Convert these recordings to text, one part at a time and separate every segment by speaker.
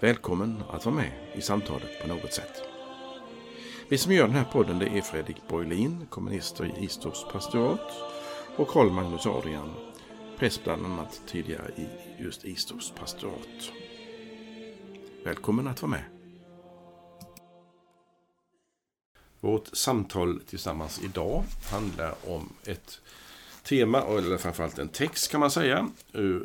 Speaker 1: Välkommen att vara med i samtalet på något sätt. Vi som gör den här podden det är Fredrik Borglin, kommunister i Istorps pastorat och Karl Magnus Adrian, präst bland annat tidigare i just Istorps pastorat. Välkommen att vara med. Vårt samtal tillsammans idag handlar om ett tema, eller framförallt en text kan man säga,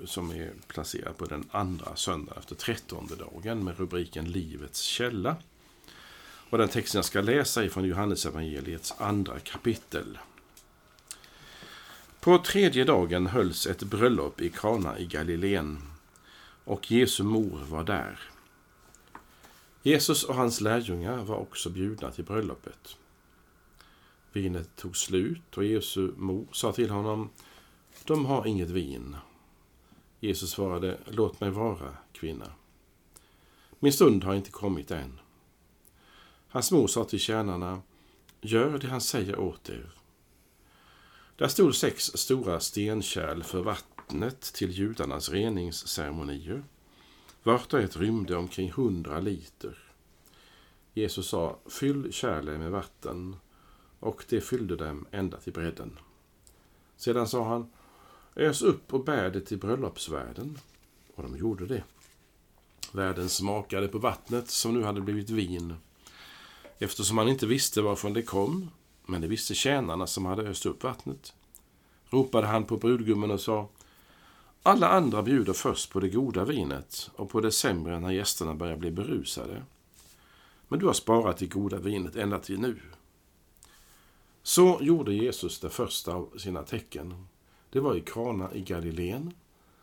Speaker 1: som är placerad på den andra söndagen efter trettonde dagen med rubriken Livets källa. Och den texten jag ska läsa är från Johannesevangeliets andra kapitel. På tredje dagen hölls ett bröllop i Kana i Galileen och Jesu mor var där. Jesus och hans lärjungar var också bjudna till bröllopet. Vinet tog slut och Jesu mor sa till honom, de har inget vin. Jesus svarade, låt mig vara, kvinna. Min stund har inte kommit än. Hans mor sa till tjänarna, gör det han säger åt er. Där stod sex stora stenkärl för vattnet till judarnas reningsceremonier. Vart och ett rymde omkring hundra liter. Jesus sa, fyll kärlen med vatten och det fyllde dem ända till bredden. Sedan sa han, ös upp och bär det till bröllopsvärden. Och de gjorde det. Värden smakade på vattnet som nu hade blivit vin. Eftersom han inte visste varifrån det kom, men det visste tjänarna som hade öst upp vattnet, ropade han på brudgummen och sa, alla andra bjuder först på det goda vinet och på det sämre när gästerna börjar bli berusade. Men du har sparat det goda vinet ända till nu. Så gjorde Jesus det första av sina tecken. Det var i Kana i Galileen.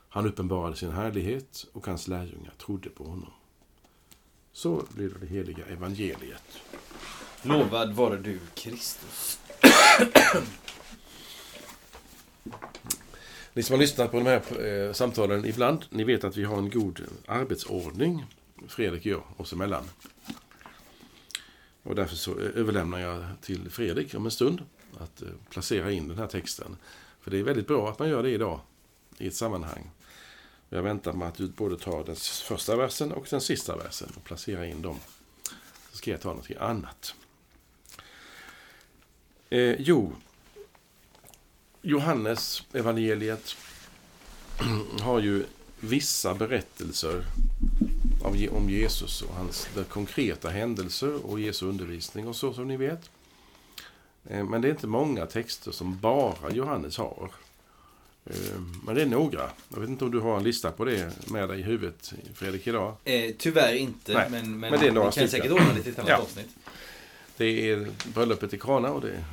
Speaker 1: Han uppenbarade sin härlighet och hans lärjungar trodde på honom. Så lyder det heliga evangeliet.
Speaker 2: Lovad vare du, Kristus.
Speaker 1: Ni som har lyssnat på de här eh, samtalen ibland, ni vet att vi har en god arbetsordning, Fredrik och jag, oss emellan. Och därför så eh, överlämnar jag till Fredrik om en stund att eh, placera in den här texten. För det är väldigt bra att man gör det idag i ett sammanhang. Jag väntar med att du både tar den första versen och den sista versen och placerar in dem. Så ska jag ta något annat. Eh, jo, Johannes evangeliet har ju vissa berättelser om Jesus och hans konkreta händelser och Jesu undervisning och så som ni vet. Eh, men det är inte många texter som bara Johannes har. Eh, men det är några. Jag vet inte om du har en lista på det med dig i huvudet, Fredrik, idag?
Speaker 2: Eh, tyvärr inte,
Speaker 1: Nej,
Speaker 2: men, men,
Speaker 1: men det är några
Speaker 2: vi kan
Speaker 1: stycken.
Speaker 2: säkert ordna det till ett annat
Speaker 1: Ja.
Speaker 2: avsnitt.
Speaker 1: Det är bröllopet i Kana och det är,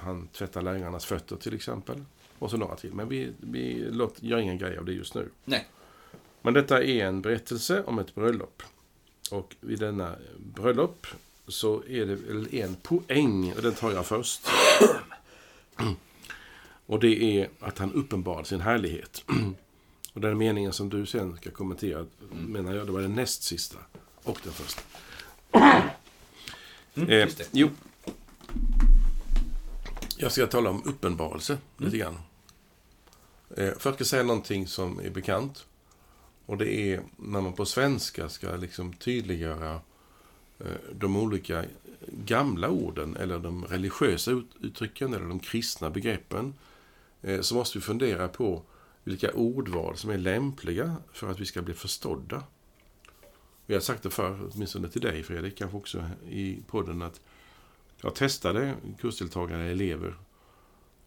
Speaker 1: han tvättar lärjungarnas fötter till exempel. Och så några till. Men vi, vi gör ingen grej av det just nu.
Speaker 2: Nej.
Speaker 1: Men detta är en berättelse om ett bröllop. Och vid denna bröllop så är det väl en poäng, och den tar jag först. Och det är att han uppenbarar sin härlighet. Och den meningen som du sen ska kommentera, menar jag, det var den näst sista. Och den första.
Speaker 2: Mm,
Speaker 1: Eh, jo. Jag ska tala om uppenbarelse lite grann. Eh, först ska jag säga någonting som är bekant. Och det är när man på svenska ska liksom tydliggöra eh, de olika gamla orden eller de religiösa uttrycken eller de kristna begreppen. Eh, så måste vi fundera på vilka ordval som är lämpliga för att vi ska bli förstådda. Vi har sagt det förr, åtminstone till dig Fredrik, kanske också i podden, att jag testade kursdeltagare, och elever,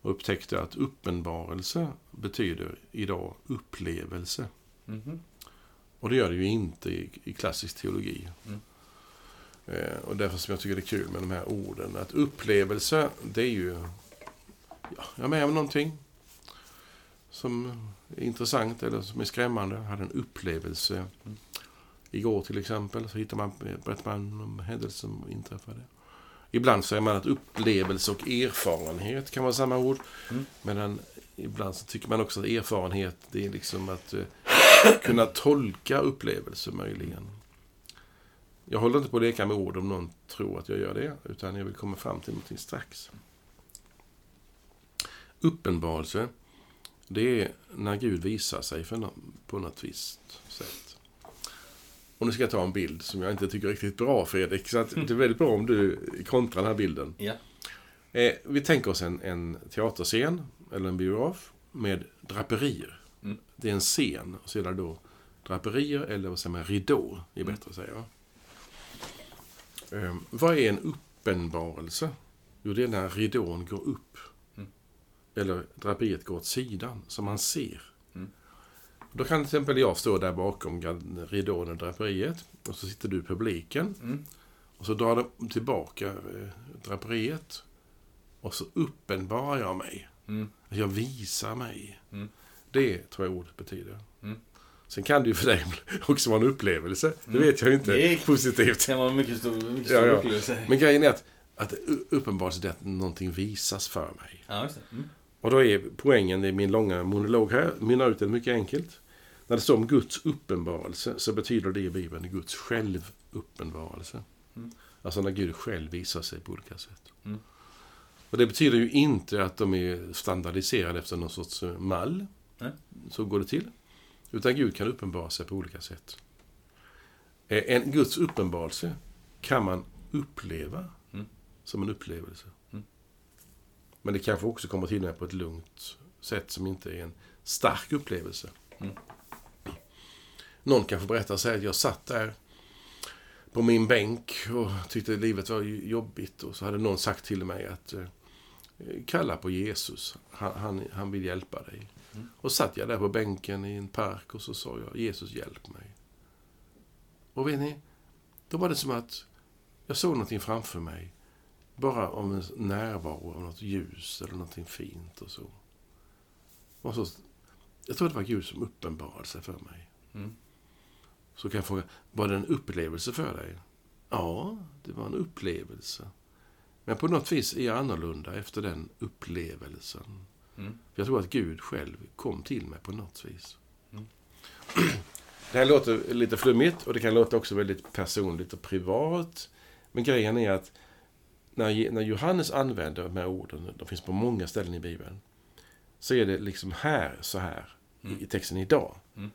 Speaker 1: och upptäckte att uppenbarelse betyder idag upplevelse.
Speaker 2: Mhm.
Speaker 1: Och det gör det ju inte i, i klassisk teologi.
Speaker 2: Mm.
Speaker 1: Eh, och därför som jag tycker det är kul med de här orden. Att upplevelse, det är ju... Ja, jag är med om någonting som är intressant eller som är skrämmande. Jag hade en upplevelse Igår till exempel så hittar man, berättar man om händelser som inträffade. Ibland säger man att upplevelse och erfarenhet kan vara samma ord.
Speaker 2: Mm.
Speaker 1: Medan ibland så tycker man också att erfarenhet det är liksom att eh, kunna tolka upplevelser möjligen. Jag håller inte på att leka med ord om någon tror att jag gör det. Utan jag vill komma fram till någonting strax. Uppenbarelse. Det är när Gud visar sig för på något visst sätt. Och nu ska jag ta en bild som jag inte tycker är riktigt bra Fredrik. Så det är väldigt bra om du kontrar den här bilden.
Speaker 2: Ja.
Speaker 1: Eh, vi tänker oss en, en teaterscen, eller en biograf, med draperier. Det är en scen, och så är det då draperier, eller vad säger man, ridå, är
Speaker 2: Mm.
Speaker 1: bättre att säga. Eh, vad är en uppenbarelse? Jo, det är när ridån går upp.
Speaker 2: Mm.
Speaker 1: Eller draperiet går åt sidan, så man ser.
Speaker 2: Mm.
Speaker 1: Då kan till exempel jag stå där bakom ridån och draperiet, och så sitter du i publiken.
Speaker 2: Mm.
Speaker 1: Och så drar de tillbaka eh, draperiet. Och så uppenbarar jag mig.
Speaker 2: Mm.
Speaker 1: Jag visar mig.
Speaker 2: Mm.
Speaker 1: Det tror jag ordet betyder.
Speaker 2: Mm.
Speaker 1: Sen kan det ju för dig också vara en upplevelse. Det
Speaker 2: Mm.
Speaker 1: vet jag ju inte.
Speaker 2: Det är-
Speaker 1: Positivt.
Speaker 2: Det var en mycket stor, mycket
Speaker 1: Ja,
Speaker 2: stor
Speaker 1: ja.
Speaker 2: upplevelse.
Speaker 1: Men grejen är att, att u- uppenbarelse är att någonting visas för mig.
Speaker 2: Ja, det. Mm.
Speaker 1: Och då är poängen i min långa monolog här, mynnar ut den mycket enkelt. När det står om Guds uppenbarelse så betyder det i Bibeln Guds självuppenbarelse.
Speaker 2: Mm.
Speaker 1: Alltså när Gud själv visar sig på olika sätt.
Speaker 2: Mm.
Speaker 1: Och det betyder ju inte att de är standardiserade efter någon sorts mall.
Speaker 2: Nej.
Speaker 1: Så går det till. Utan Gud kan uppenbara sig på olika sätt. Eh, En Guds uppenbarelse kan man uppleva
Speaker 2: Mm.
Speaker 1: som en upplevelse.
Speaker 2: Mm.
Speaker 1: Men det kanske också kommer till mig på ett lugnt sätt som inte är en stark upplevelse.
Speaker 2: Mm.
Speaker 1: Någon kanske berättar sig att jag satt där på min bänk och tyckte livet var jobbigt och så hade någon sagt till mig att eh, kalla på Jesus, han, han, han vill hjälpa dig.
Speaker 2: Mm.
Speaker 1: Och satt jag där på bänken i en park och så sa jag Jesus hjälp mig. Och vet ni, då var det som att jag såg någonting framför mig. Bara om en närvaro av något ljus eller någonting fint och så. Och så jag tror det var Gud som uppenbarade sig för mig.
Speaker 2: Mm.
Speaker 1: Så kan jag fråga, var det en upplevelse för dig? Ja, det var en upplevelse. Men på något vis är jag annorlunda efter den upplevelsen.
Speaker 2: Mm.
Speaker 1: För jag tror att Gud själv kom till mig på något vis.
Speaker 2: Mm.
Speaker 1: Det här låter lite flummigt och det kan låta också väldigt personligt och privat. Men grejen är att när, när Johannes använder de här orden, de finns på många ställen i Bibeln, så är det liksom här, så här, i, i texten idag.
Speaker 2: Mm.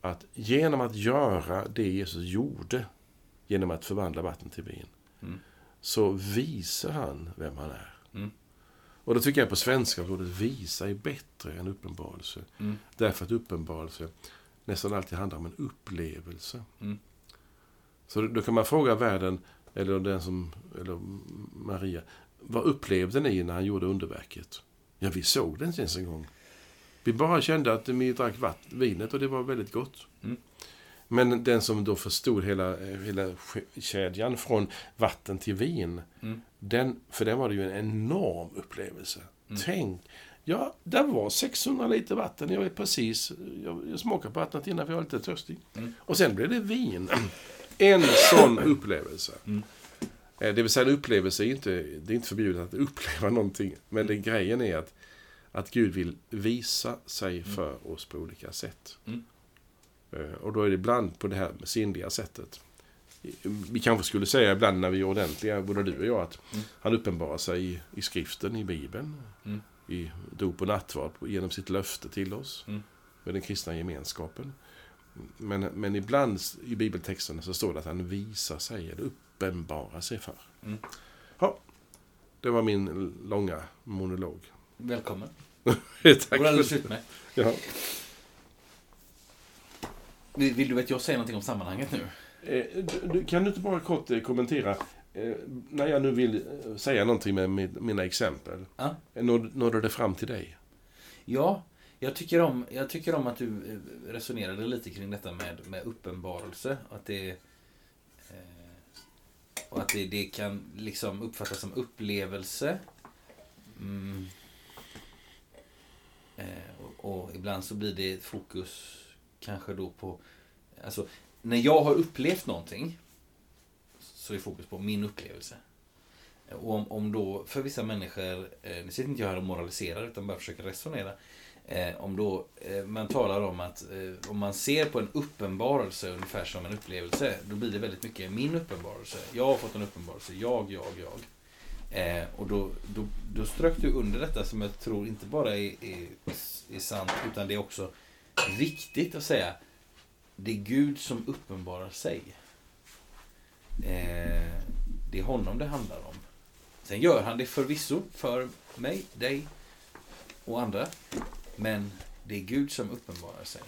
Speaker 1: Att genom att göra det Jesus gjorde, genom att förvandla vatten till vin,
Speaker 2: Mm.
Speaker 1: så visar han vem han är. Och då tycker jag på svenska att ordet visa är bättre än uppenbarelse.
Speaker 2: Mm.
Speaker 1: Därför att uppenbarelse nästan alltid handlar om en upplevelse.
Speaker 2: Mm.
Speaker 1: Så då kan man fråga världen, eller den som, eller Maria, vad upplevde ni när han gjorde underverket? Ja, vi såg det inte ens en gång. Vi bara kände att vi drack vatt, vinet och det var väldigt gott.
Speaker 2: Mm.
Speaker 1: Men den som då förstod hela, hela kedjan från vatten till vin,
Speaker 2: Mm.
Speaker 1: den, för den var det ju en enorm upplevelse.
Speaker 2: Mm.
Speaker 1: Tänk, ja, där var 600 liter vatten. Jag är precis, jag, jag smakade på vattnet innan för jag var lite törstig.
Speaker 2: Mm.
Speaker 1: Och sen blev det vin. En sån upplevelse.
Speaker 2: Mm.
Speaker 1: Eh, Det vill säga en upplevelse är inte, det är inte förbjudet att uppleva någonting. Men det, grejen är att, att Gud vill visa sig för oss på olika sätt. Eh, Och då är det ibland på det här sinnliga sättet. Vi kanske skulle säga ibland när vi är ordentliga, både du och jag, att
Speaker 2: Mm.
Speaker 1: han uppenbarar sig i, i skriften, i Bibeln,
Speaker 2: Mm.
Speaker 1: i dop och nattvard, genom sitt löfte till oss,
Speaker 2: Mm.
Speaker 1: med den kristna gemenskapen. Men, men ibland i bibeltexterna så står det att han visar sig, eller uppenbarar sig för.
Speaker 2: Mm.
Speaker 1: Ja, det var min långa monolog.
Speaker 2: Välkommen.
Speaker 1: Tack
Speaker 2: Det går alldeles utmärkt.
Speaker 1: ja.
Speaker 2: Vill, du att jag säger någonting om sammanhanget nu?
Speaker 1: Eh, kan du inte bara kort eh, kommentera, eh, när jag nu vill säga någonting med, mina exempel,
Speaker 2: Ja.
Speaker 1: nådde det fram till dig?
Speaker 2: Ja, jag tycker om, jag tycker om att du resonerade lite kring detta med, med uppenbarelse. Att det, och att det, det kan liksom uppfattas som upplevelse. Mm. Och, och ibland så blir det fokus kanske då på... Alltså, när jag har upplevt någonting så är fokus på min upplevelse. Och om, om då, för vissa människor, eh, nu sitter inte jag här och moraliserar utan bara försöker resonera. Eh, om då eh, man talar om att eh, om man ser på en uppenbarelse ungefär som en upplevelse, då blir det väldigt mycket min uppenbarelse. Jag har fått en uppenbarelse, jag, jag, jag. Eh, och då, då, då strök du under detta som jag tror inte bara är, är, är sant, utan det är också viktigt att säga. Det är Gud som uppenbarar sig. Eh, det är honom det handlar om. Sen gör han det förvisso för mig, dig och andra. Men det är Gud som uppenbarar sig.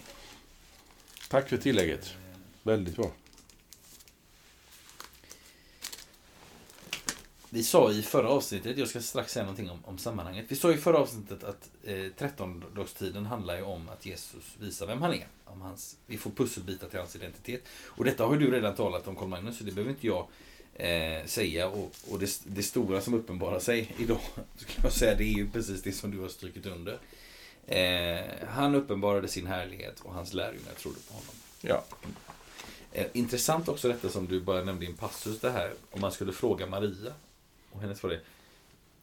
Speaker 1: Tack för tillägget. Väldigt bra.
Speaker 2: Vi sa i förra avsnittet, jag ska strax säga någonting om, om sammanhanget. Vi sa i förra avsnittet att eh, 13-dagstiden handlar ju om att Jesus visar vem han är. Om hans, vi får pusselbitar till hans identitet. Och detta har ju du redan talat om, Carl-Magnus, så det behöver inte jag eh, säga. Och, och det, det stora som uppenbarar sig idag, skulle jag säga, det är ju precis det som du har strukit under. Eh, han uppenbarade sin härlighet och hans lärjungar trodde på honom.
Speaker 1: Ja.
Speaker 2: Eh, intressant också detta som du bara nämnde i en passus, det här om man skulle fråga Maria och hennes svar är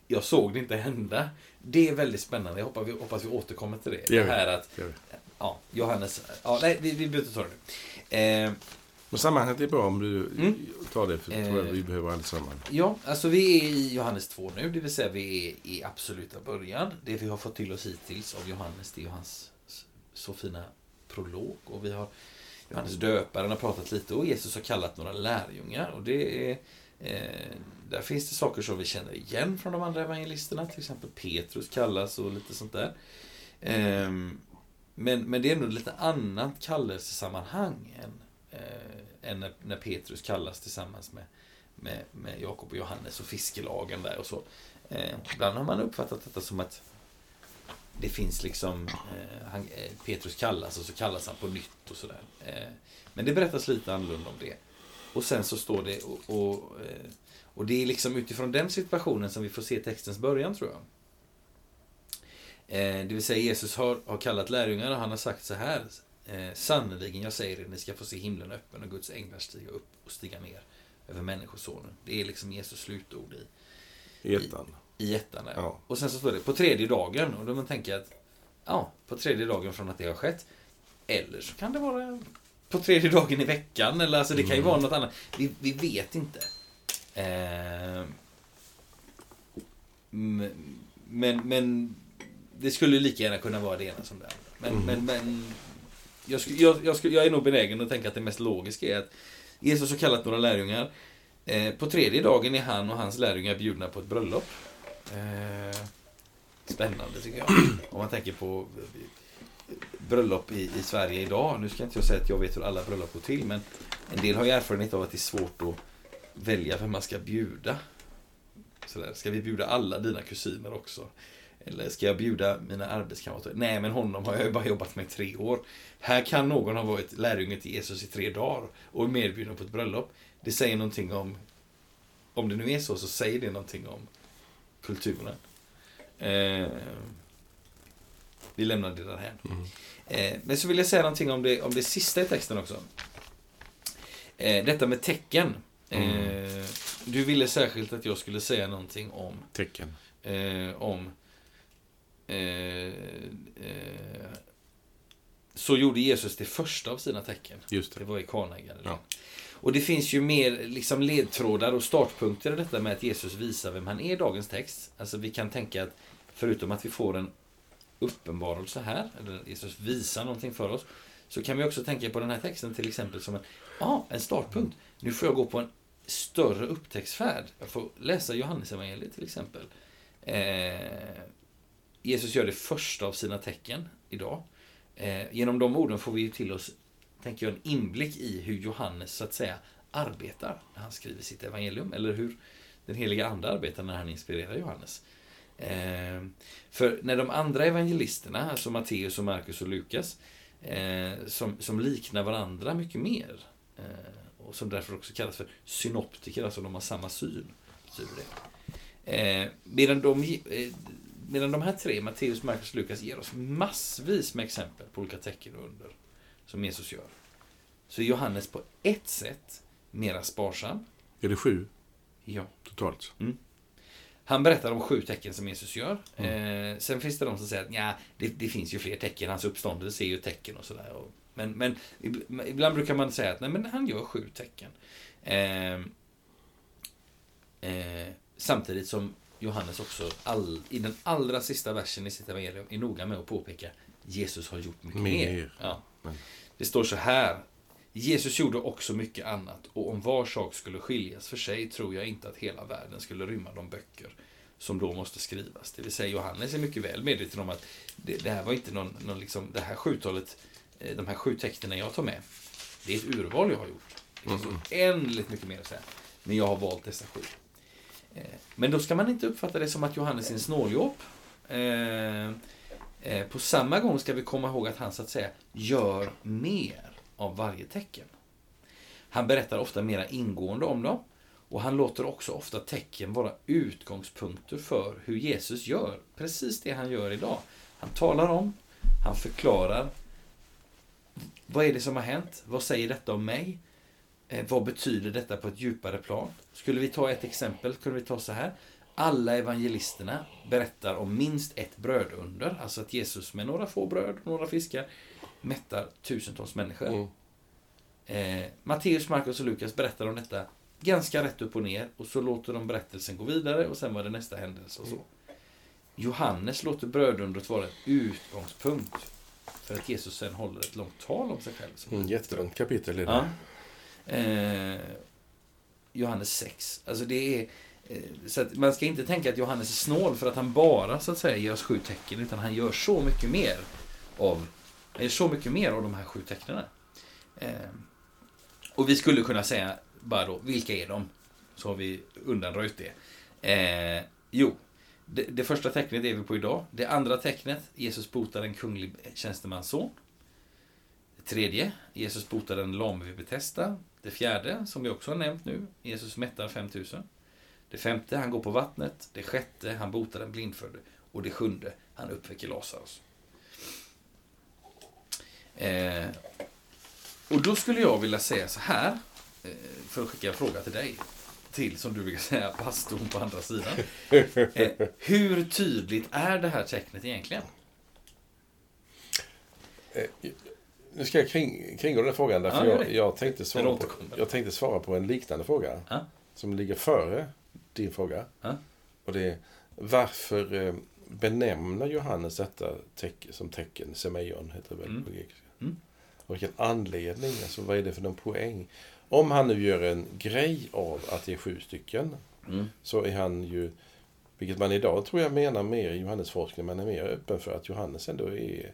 Speaker 2: Jag såg det inte hända. Det är väldigt spännande. Jag hoppas vi, hoppas vi återkommer till det.
Speaker 1: Det
Speaker 2: det här att,
Speaker 1: det
Speaker 2: ja, Johannes, ja, nej, vi, vi behöver inte ta det nu. Eh,
Speaker 1: Men sammanhanget är bra om du
Speaker 2: Mm.
Speaker 1: tar det, för det tror jag
Speaker 2: Eh.
Speaker 1: vi behöver allesammans.
Speaker 2: ja, alltså vi är i Johannes 2 nu, det vill säga vi är i absoluta början. Det vi har fått till oss hittills av Johannes, det är hans så fina prolog. Och vi har Johannes döparen har pratat lite och Jesus har kallat några lärjungar. Och det är, eh, där finns det saker som vi känner igen från de andra evangelisterna. Till exempel Petrus kallas och lite sånt där. Ehm, men, men det är nog lite annat kallelsesammanhang än, eh, än när, när Petrus kallas tillsammans med, med, med Jakob och Johannes och fiskelagen där och så. Eh, ibland har man uppfattat detta som att det finns liksom, eh, han, eh, Petrus kallas och så kallas han på nytt och sådär. Eh, men det berättas lite annorlunda om det. Och sen så står det, och, och, eh, och det är liksom utifrån den situationen som vi får se textens början tror jag. Eh, det vill säga Jesus har, har kallat lärjungar och han har sagt så här. Eh, Sannerligen, jag säger er, ni ska få se himlen öppen och Guds änglar stiga upp och stiga ner över Människosonen. Det är liksom Jesus slutord i,
Speaker 1: I ettan.
Speaker 2: i ettan där.
Speaker 1: Ja.
Speaker 2: Och sen så står det på tredje dagen. Och då man tänker att ja, på tredje dagen från att det har skett. Eller så kan det vara på tredje dagen i veckan. Eller alltså det kan ju
Speaker 1: Mm.
Speaker 2: vara något annat. Vi, vi vet inte. Eh, men, men det skulle lika gärna kunna vara det ena som det andra. Men,
Speaker 1: Mm.
Speaker 2: men, men jag, skulle, jag, jag, skulle, jag är nog benägen att tänka att det mest logiska är att Jesus har kallat några lärjungar. Eh, på tredje dagen är han och hans lärjungar bjudna på ett bröllop. Eh, spännande tycker jag. Om man tänker på bröllop i, i Sverige idag. Nu ska inte jag säga att jag vet hur alla bröllop går till. Men en del har ju erfarenhet av att det är svårt att välja vem man ska bjuda. Sådär, ska vi bjuda alla dina kusiner också? Eller ska jag bjuda mina arbetskamrater? Nej, men honom har jag ju bara jobbat med i tre år. Här kan någon ha varit lärjunge till Jesus i tre dagar och är medbjuden på ett bröllop. Det säger någonting om, om det nu är så, så säger det någonting om kulturen. Eh, vi lämnar det därhän.
Speaker 1: Mm.
Speaker 2: Eh, men så vill jag säga någonting om det, om det sista i texten också. Eh, detta med tecken. Eh, du ville särskilt att jag skulle säga någonting om
Speaker 1: Tecken.
Speaker 2: eh, om eh, så gjorde Jesus det första av sina tecken.
Speaker 1: Just
Speaker 2: Det
Speaker 1: det.
Speaker 2: var i Kana i Galileen.
Speaker 1: Ja.
Speaker 2: Och det finns ju mer liksom ledtrådar och startpunkter i detta med att Jesus visar vem han är i dagens text. Alltså vi kan tänka att förutom att vi får en uppenbarelse här, eller Jesus visar någonting för oss, så kan vi också tänka på den här texten till exempel som en, ah, en startpunkt. Nu får jag gå på en större upptäcktsfärd. Jag får läsa Johannesevangeliet till exempel. Eh, Jesus gör det första av sina tecken idag. Eh, genom de orden får vi till oss, tänker jag, en inblick i hur Johannes så att säga arbetar när han skriver sitt evangelium. Eller hur den heliga Ande arbetar när han inspirerar Johannes. Eh, för när de andra evangelisterna, alltså Matteus och Markus och Lukas, eh, som, som liknar varandra mycket mer, eh, och som därför också kallas för synoptiker, alltså de har samma syn, betyder det. Eh, medan, de, eh, medan de här tre, Matteus, Markus och Lukas, ger oss massvis med exempel på olika tecken och under som Jesus gör. så är Johannes på ett sätt mera sparsam.
Speaker 1: Är det sju
Speaker 2: Ja.
Speaker 1: totalt?
Speaker 2: Han berättar om sju tecken som Jesus gör.
Speaker 1: Mm.
Speaker 2: Eh, sen finns det de som säger att det, det finns ju fler tecken. Hans uppståndelse är ju tecken och sådär. Men, men ib- ibland brukar man säga att nej, men han gör sju tecken. Eh, eh, samtidigt som Johannes också all, i den allra sista versen i sitt evangelium är noga med att påpeka Jesus har gjort mycket mer.
Speaker 1: Mer.
Speaker 2: Ja.
Speaker 1: Men-
Speaker 2: Det står så här. Jesus gjorde också mycket annat och om var sak skulle skiljas för sig tror jag inte att hela världen skulle rymma de böcker som då måste skrivas. Det vill säga Johannes är mycket väl medveten om att det, det här var inte någon, någon liksom, det här sjutalet, eh, de här sju texterna jag tar med, det är ett urval jag har gjort. Det finns
Speaker 1: Mm.
Speaker 2: oändligt mycket mer att säga. Men jag har valt dessa sju. Eh, Men då ska man inte uppfatta det som att Johannes är en snåljåp. Eh, På samma gång ska vi komma ihåg att han så att säga gör mer av varje tecken. Han berättar ofta mera ingående om dem och han låter också ofta tecken vara utgångspunkter för hur Jesus gör precis det han gör idag. Han talar om, han förklarar vad är det som har hänt? Vad säger detta om mig? Eh, vad betyder detta på ett djupare plan? Skulle vi ta ett exempel kunde vi ta så här. Alla evangelisterna berättar om minst ett brödunder, alltså att Jesus med några få bröd och några fiskar mättar tusentals människor.
Speaker 1: Mm.
Speaker 2: Eh, Matteus, Markus och Lukas berättar om detta ganska rätt upp och ner och så låter de berättelsen gå vidare och sen var det nästa händelse och så. Johannes låter brödundret vara en utgångspunkt för att Jesus sen håller ett långt tal om sig själv.
Speaker 1: Mm, jättelångt kapitel är det.
Speaker 2: Ja. Eh, Johannes 6. Alltså det är... eh, Så man ska inte tänka att Johannes är snål för att han bara så att säga gör sju tecken. Utan han gör så mycket mer av, han gör så mycket mer av de här sju tecknen. Eh, och vi skulle kunna säga bara då, vilka är de? Så har vi undanröjt det. Eh, jo, det, det första tecknet är vi på idag. Det andra tecknet, Jesus botar en kunglig tjänstemans son. Det tredje, Jesus botar en lame vid Betesda. Det fjärde, som vi också har nämnt nu, Jesus mättar 5000. Det femte, han går på vattnet. Det sjätte, han botar en blindfödde. Och det sjunde, han uppväcker Lazarus. Eh, och då skulle jag vilja säga så här, eh, för att skicka en fråga till dig. Till, som du brukar säga, pastorn på andra sidan. Eh, hur tydligt är det här tecknet egentligen?
Speaker 1: Eh, Nu ska jag kring, kringgå den frågan. Därför
Speaker 2: Ja,
Speaker 1: jag, jag, tänkte svara på, jag tänkte svara på en liknande fråga.
Speaker 2: Ja.
Speaker 1: Som ligger före din fråga.
Speaker 2: Ja.
Speaker 1: Och det är varför eh, benämner Johannes detta teck, som tecken? Semeion heter det väl
Speaker 2: Mm.
Speaker 1: på grekiska.
Speaker 2: Mm.
Speaker 1: Och vilken anledning? Alltså vad är det för någon poäng? Om han nu gör en grej av att det är sju stycken
Speaker 2: Mm.
Speaker 1: så är han ju, vilket man idag tror jag menar mer i Johannesforskning, man är mer öppen för att Johannes ändå är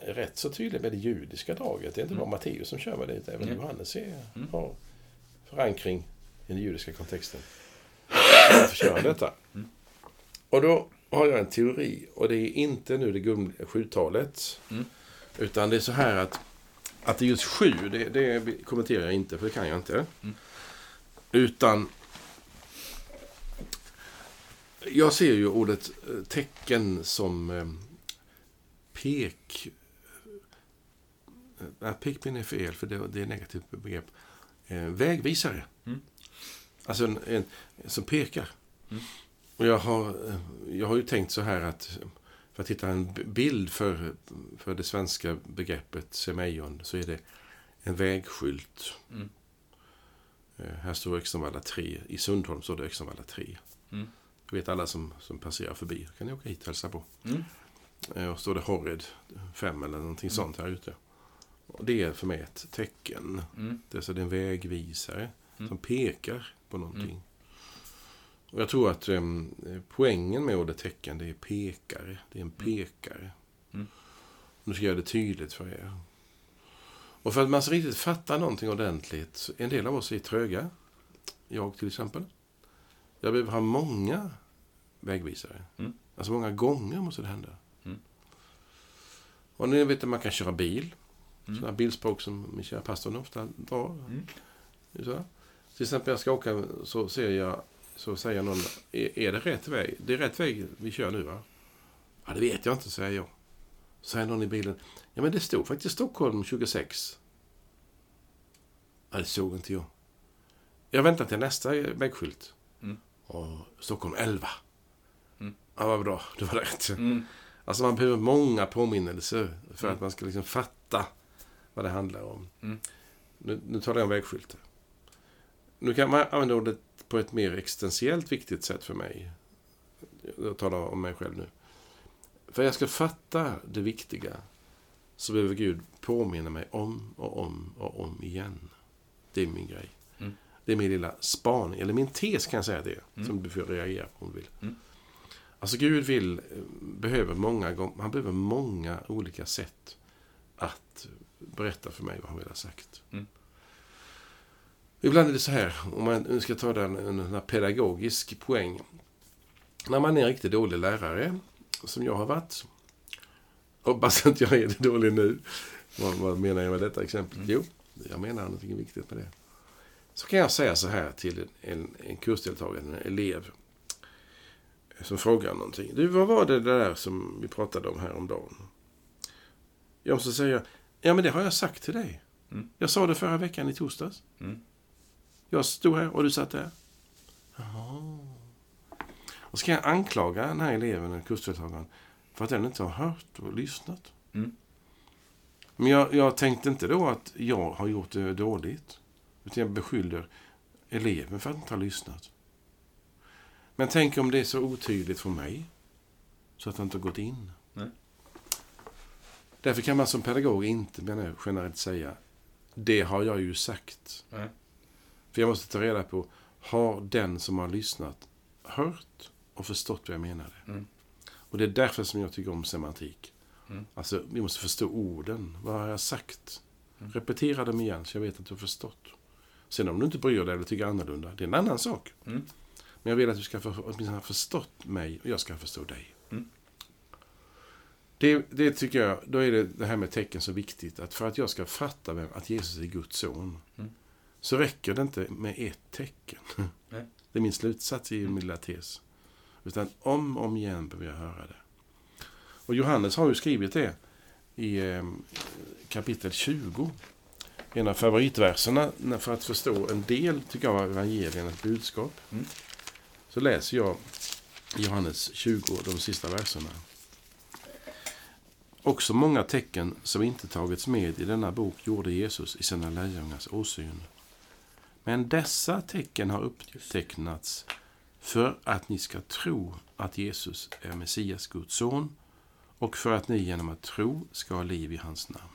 Speaker 1: rätt så tydlig med det judiska draget. Det är inte
Speaker 2: Mm.
Speaker 1: bara Matteus som kör med det, även
Speaker 2: Mm.
Speaker 1: Johannes är,
Speaker 2: Mm.
Speaker 1: har förankring i den judiska kontexten. Varför kör han detta?
Speaker 2: Mm.
Speaker 1: Och då har jag en teori, och det är inte nu det sjutalet,
Speaker 2: Mm.
Speaker 1: Utan det är så här att att det är just sju, det, det kommenterar jag inte, för det kan jag inte.
Speaker 2: Mm.
Speaker 1: Utan jag ser ju ordet eh, tecken som eh, pek... Nej, pekpinne är fel, för det, det är ett negativt begrepp. Eh, vägvisare.
Speaker 2: Mm.
Speaker 1: Alltså en, en som pekar.
Speaker 2: Mm.
Speaker 1: Och jag har, eh, jag har ju tänkt så här att för att hitta en bild för, för det svenska begreppet semeion så är det en vägskylt.
Speaker 2: Mm.
Speaker 1: Eh, Här står Öxenvalla 3. I Sundholm står det Öxenvalla 3.
Speaker 2: Mm.
Speaker 1: Det vet alla som, som passerar förbi. kan ni åka hit och hälsa på.
Speaker 2: Mm.
Speaker 1: Eh, Och står det Horred 5 eller någonting sånt här ute. Och det är för mig ett tecken.
Speaker 2: Mm.
Speaker 1: Det är, så det är en vägvisare
Speaker 2: Mm.
Speaker 1: som pekar på någonting.
Speaker 2: Mm.
Speaker 1: Och jag tror att em, poängen med ordet tecken, det är pekare. Det är en pekare.
Speaker 2: Mm.
Speaker 1: Nu ska jag göra det tydligt för er. Och för att man ska riktigt fatta någonting ordentligt, en del av oss är tröga. Jag till exempel. Jag behöver ha många vägvisare.
Speaker 2: Mm.
Speaker 1: Alltså många gånger måste det hända.
Speaker 2: Mm.
Speaker 1: Och ni vet att man kan köra bil.
Speaker 2: Mm.
Speaker 1: Sådana bildspråk som min kära pastorn ofta drar.
Speaker 2: Mm.
Speaker 1: Så. Till exempel jag ska åka så ser jag så säger någon, är, är det rätt väg? Det är rätt väg vi kör nu va? Ja, det vet jag inte, säger jag. Så säger någon i bilen, ja men det stod faktiskt Stockholm 26. Ja, det såg inte jag. Jag väntar till nästa vägskylt.
Speaker 2: Mm.
Speaker 1: Och Stockholm 11.
Speaker 2: Mm.
Speaker 1: Ja, vad bra. Det var rätt.
Speaker 2: Mm.
Speaker 1: Alltså man behöver många påminnelser för att man ska liksom fatta vad det handlar om.
Speaker 2: Mm.
Speaker 1: Nu, nu talar jag om vägskyltar. Nu kan man använda ordet på ett mer existentiellt viktigt sätt för mig. Jag talar om mig själv nu. För jag ska fatta det viktiga så behöver Gud påminna mig om och om och om igen. Det är min grej.
Speaker 2: Mm.
Speaker 1: Det är min lilla spaning, eller min tes kan jag säga det,
Speaker 2: Mm.
Speaker 1: som du får reagera på om du vill.
Speaker 2: Mm.
Speaker 1: Alltså Gud vill, behöver många gånger, han behöver många olika sätt att berätta för mig vad han vill ha sagt.
Speaker 2: Mm.
Speaker 1: Ibland är det så här, om man nu ska ta den, en, pedagogisk poäng. När man är en riktigt dålig lärare, som jag har varit. Hoppas att jag är det dålig nu. Vad, vad menar jag med detta exempel?
Speaker 2: Mm.
Speaker 1: Jo, jag menar någonting viktigt med det. Så kan jag säga så här till en, en, en kursdeltagare, en elev. Som frågar någonting. Du, vad var det där som vi pratade om häromdagen? Ja, så säger jag. Ja, men det har jag sagt till dig.
Speaker 2: Mm.
Speaker 1: Jag sa det förra veckan i torsdags.
Speaker 2: Mm.
Speaker 1: Jag stod här och du satt där. Jaha. Och så kan jag anklaga den här eleven, eller kursdeltagaren, för att den inte har hört och lyssnat.
Speaker 2: Mm.
Speaker 1: Men jag, jag tänkte inte då att jag har gjort det dåligt. Utan jag beskyller eleven för att inte ha lyssnat. Men tänk om det är så otydligt för mig. Så att det inte har gått in.
Speaker 2: Nej.
Speaker 1: Därför kan man som pedagog inte menar jag, generellt säga det har jag ju sagt.
Speaker 2: Nej.
Speaker 1: För jag måste ta reda på, har den som har lyssnat hört och förstått vad jag menade?
Speaker 2: Mm.
Speaker 1: Och det är därför som jag tycker om semantik.
Speaker 2: Mm.
Speaker 1: Alltså, vi måste förstå orden. Vad har jag sagt?
Speaker 2: Mm.
Speaker 1: Repetera dem igen så jag vet att du har förstått. Sen om du inte bryr dig eller tycker annorlunda, det är en annan sak.
Speaker 2: Mm.
Speaker 1: Men jag vill att du ska för, åtminstone ha förstått mig och jag ska förstå dig.
Speaker 2: Mm.
Speaker 1: Det, det tycker jag, då är det det här med tecken så viktigt. Att för att jag ska fatta vem, att Jesus är Guds son.
Speaker 2: Mm.
Speaker 1: Så räcker det inte med ett tecken.
Speaker 2: Nej.
Speaker 1: Det är min slutsats i min lilla tes. Utan om och om igen behöver jag höra det. Och Johannes har ju skrivit det i eh, kapitel 20. En av favoritverserna när- för att förstå en del, tycker jag, av evangeliernas budskap.
Speaker 2: Mm.
Speaker 1: Så läser jag Johannes 20, de sista verserna. Också många tecken som inte tagits med i denna bok gjorde Jesus i sina lärjungars åsyn. Men dessa tecken har upptecknats för att ni ska tro att Jesus är Messias, Guds son, och för att ni genom att tro ska ha liv i hans namn.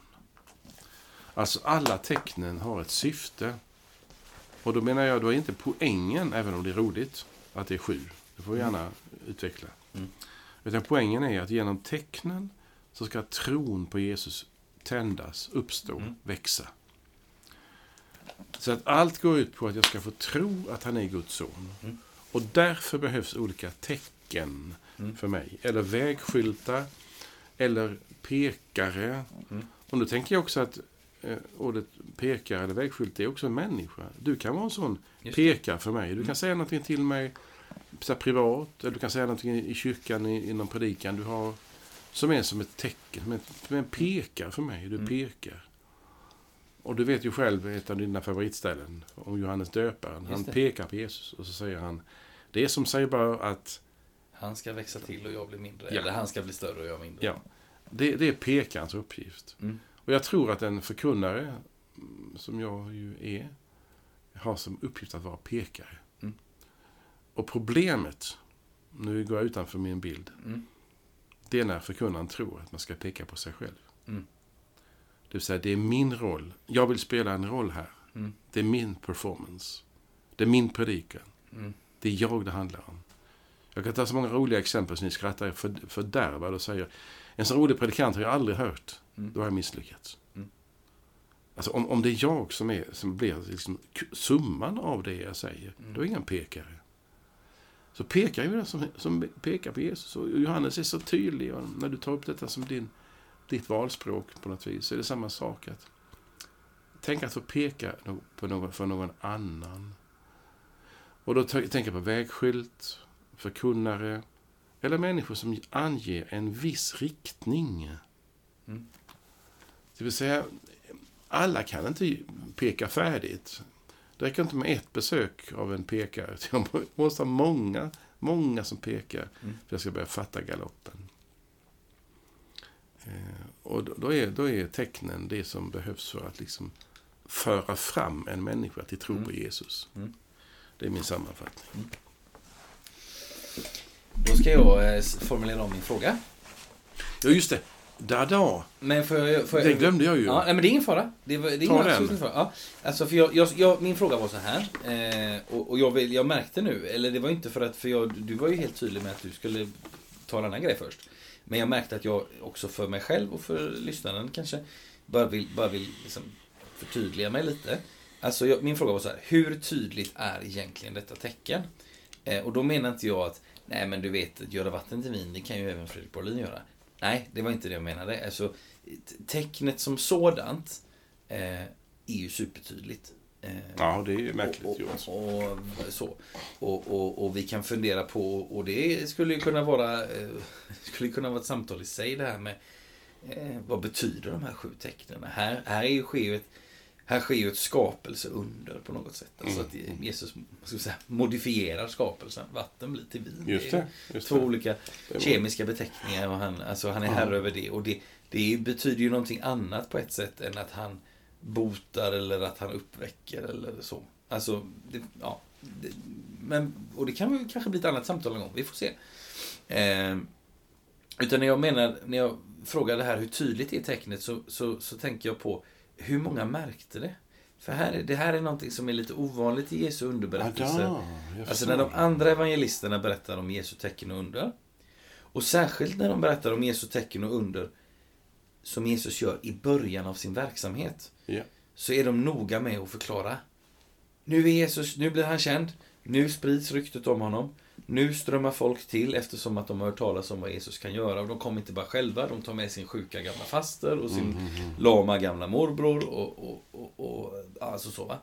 Speaker 1: Alltså alla tecknen har ett syfte. Och då menar jag, då är inte poängen, även om det är roligt, att det är sju. Det får vi gärna utveckla.
Speaker 2: Mm.
Speaker 1: Utan poängen är att genom tecknen så ska tron på Jesus tändas, uppstå,
Speaker 2: Mm.
Speaker 1: växa. Så att allt går ut på att jag ska få tro att han är Guds son.
Speaker 2: Mm.
Speaker 1: Och därför behövs olika tecken
Speaker 2: Mm.
Speaker 1: för mig. Eller vägskyltar, eller pekare.
Speaker 2: Mm.
Speaker 1: Och nu tänker jag också att eh, ordet pekare eller vägskylt är också en människa. Du kan vara en sån pekare för mig. Du kan
Speaker 2: Mm.
Speaker 1: säga någonting till mig så privat, eller du kan säga någonting i kyrkan i, i någon predikan du har. Som är som ett tecken, som, ett, som en pekare för mig. Du
Speaker 2: Mm.
Speaker 1: pekar. Och du vet ju själv ett av dina favoritställen om Johannes döparen. Han pekar på Jesus och så säger han Det är som säger bara att
Speaker 2: Han ska växa till och jag blir mindre.
Speaker 1: Ja.
Speaker 2: Eller han ska bli större och jag mindre.
Speaker 1: Ja. det, det är pekarens uppgift.
Speaker 2: Mm.
Speaker 1: Och jag tror att en förkunnare, mm, som jag ju är, har som uppgift att vara pekare.
Speaker 2: Mm.
Speaker 1: Och problemet, nu går jag utanför min bild,
Speaker 2: Mm.
Speaker 1: det är när förkunnaren tror att man ska peka på sig själv. Det vill säga, det är min roll. Jag vill spela en roll här.
Speaker 2: Mm.
Speaker 1: Det är min performance. Det är min predikan.
Speaker 2: Mm.
Speaker 1: Det är jag det handlar om. Jag kan ta så många roliga exempel så ni skrattar för, fördärvade och säger en så rolig predikant har jag aldrig hört.
Speaker 2: Mm.
Speaker 1: Då har jag misslyckats.
Speaker 2: Mm.
Speaker 1: Alltså om, om det är jag som, är, som blir liksom summan av det jag säger,
Speaker 2: Mm.
Speaker 1: då är jag ingen pekare. Så pekar ju den som, som pekar på Jesus. Och Johannes är så tydlig när du tar upp detta som din, ditt valspråk på något vis, så är det samma sak. att Tänk att få peka på någon, för någon annan. Och då tänker jag på vägskylt, förkunnare eller människor som anger en viss riktning.
Speaker 2: Mm.
Speaker 1: Det vill säga, alla kan inte peka färdigt. Det räcker inte med ett besök av en pekare. Jag måste ha många, många som pekar
Speaker 2: Mm.
Speaker 1: för att jag ska börja fatta galoppen. Och då- är, då är tecknen det som behövs för att liksom föra fram en människa till tro på Jesus.
Speaker 2: Mm.
Speaker 1: Det är min sammanfattning.
Speaker 2: Då ska jag eh, formulera om min fråga.
Speaker 1: Ja, just det. Dada.
Speaker 2: Men. Får jag
Speaker 1: Den glömde jag ju.
Speaker 2: Ja, men det är ingen fara. Det, det är
Speaker 1: Ta den.
Speaker 2: fara. Ja, alltså för jag, jag, jag, min fråga var så här. Eh, och och jag, jag märkte nu, eller det var inte för att, för jag, du var ju helt tydlig med att du skulle ta en annan grej först. Men jag märkte att jag också för mig själv och för lyssnaren kanske bara vill, bara vill liksom förtydliga mig lite. Alltså jag, min fråga var så här, hur tydligt är egentligen detta tecken? Eh, och då menar inte jag att, nej men du vet, att göra vatten till vin, det kan ju även Fredrik Borlin göra. Nej, det var inte det jag menade. Alltså, tecknet som sådant eh, är ju supertydligt. Eh,
Speaker 1: Ja, det är ju märkligt
Speaker 2: och,
Speaker 1: gjort.
Speaker 2: och, och, så. Och, och, och vi kan fundera på, och det skulle ju kunna vara, eh, skulle kunna vara ett samtal i sig det här med eh, vad betyder de här sju tecknen? Här, här, är ju, sker ett, här sker ju ett skapelseunder på något sätt. Alltså
Speaker 1: Mm.
Speaker 2: att Jesus säga, modifierar skapelsen. Vatten blir till vin.
Speaker 1: Just
Speaker 2: Det är
Speaker 1: det. Just
Speaker 2: Två olika kemiska beteckningar och han, alltså han är herre över det. Och det, det betyder ju någonting annat på ett sätt än att han botar eller att han uppväcker eller så. Alltså, det, ja. Det, men, och det kan väl kanske bli ett annat samtal någon gång. Vi får se. Eh, utan när jag menar, när jag frågar det här hur tydligt är tecknet så, så, så tänker jag på hur många märkte det? För här, är- det här är någonting som är lite ovanligt i Jesu underberättelse.
Speaker 1: Jag
Speaker 2: Alltså när de andra evangelisterna berättar om Jesu tecken och under. Och särskilt när de berättar om Jesu tecken och under som Jesus gör i början av sin verksamhet.
Speaker 1: Ja.
Speaker 2: Så är de noga med att förklara. Nu är Jesus, nu blir han känd. Nu sprids ryktet om honom. Nu strömmar folk till eftersom att de har hört talas om vad Jesus kan göra. Och de kommer inte bara själva, de tar med sin sjuka gamla faster och sin
Speaker 1: Mm,
Speaker 2: lama gamla morbror och, och, och, och alltså så va.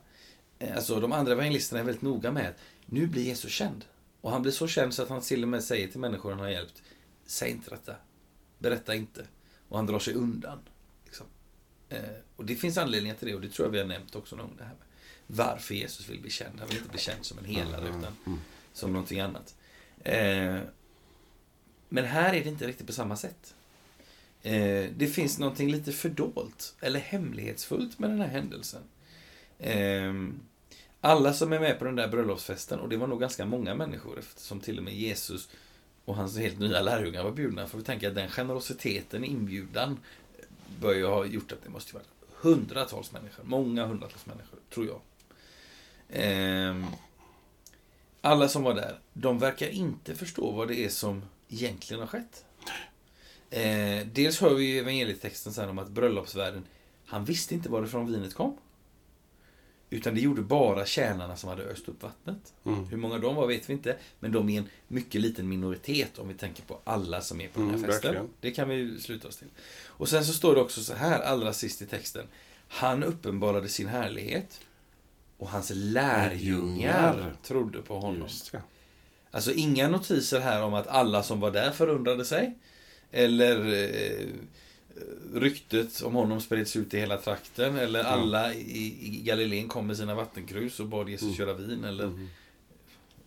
Speaker 2: Eh, Alltså de andra evangelisterna är väldigt noga med att nu blir Jesus känd. Och han blir så känd så att han till och med säger till människor han har hjälpt, säg inte detta. Berätta inte. Och han drar sig undan. Liksom. Eh, och det finns anledningar till det och det tror jag vi har nämnt också någon gång. Det här med varför Jesus vill bli känd. Han vill inte bli känd som en helare
Speaker 1: Mm,
Speaker 2: utan
Speaker 1: mm.
Speaker 2: som någonting annat. Eh, men här är det inte riktigt på samma sätt. Eh, det finns någonting lite fördolt eller hemlighetsfullt med den här händelsen. Eh, alla som är med på den där bröllopsfesten, och det var nog ganska många människor eftersom till och med Jesus och hans helt nya lärjungar var bjudna. För vi tänker att den generositeten i inbjudan bör ju ha gjort att det måste vara hundratals människor. Många hundratals människor, tror jag. Ehm, alla som var där, de verkar inte förstå vad det är som egentligen har skett. Ehm, dels hör vi i evangelietexten sen om att bröllopsvärden, han visste inte varifrån vinet kom. Utan det gjorde bara tjänarna som hade öst upp vattnet.
Speaker 1: Mm.
Speaker 2: Hur många de var vet vi inte, men de är en mycket liten minoritet om vi tänker på alla som är på den
Speaker 1: Mm,
Speaker 2: här festen.
Speaker 1: verkligen.
Speaker 2: Det kan vi sluta oss till. Och sen så står det också så här allra sist i texten. Han uppenbarade sin härlighet och hans lärjungar
Speaker 1: Lärjungar.
Speaker 2: trodde på honom. Alltså inga notiser här om att alla som var där förundrade sig. Eller eh, ryktet om honom spreds ut i hela trakten. Eller alla i, i Galileen kom med sina vattenkrus och bad Jesus
Speaker 1: Mm.
Speaker 2: köra vin. Eller
Speaker 1: Mm.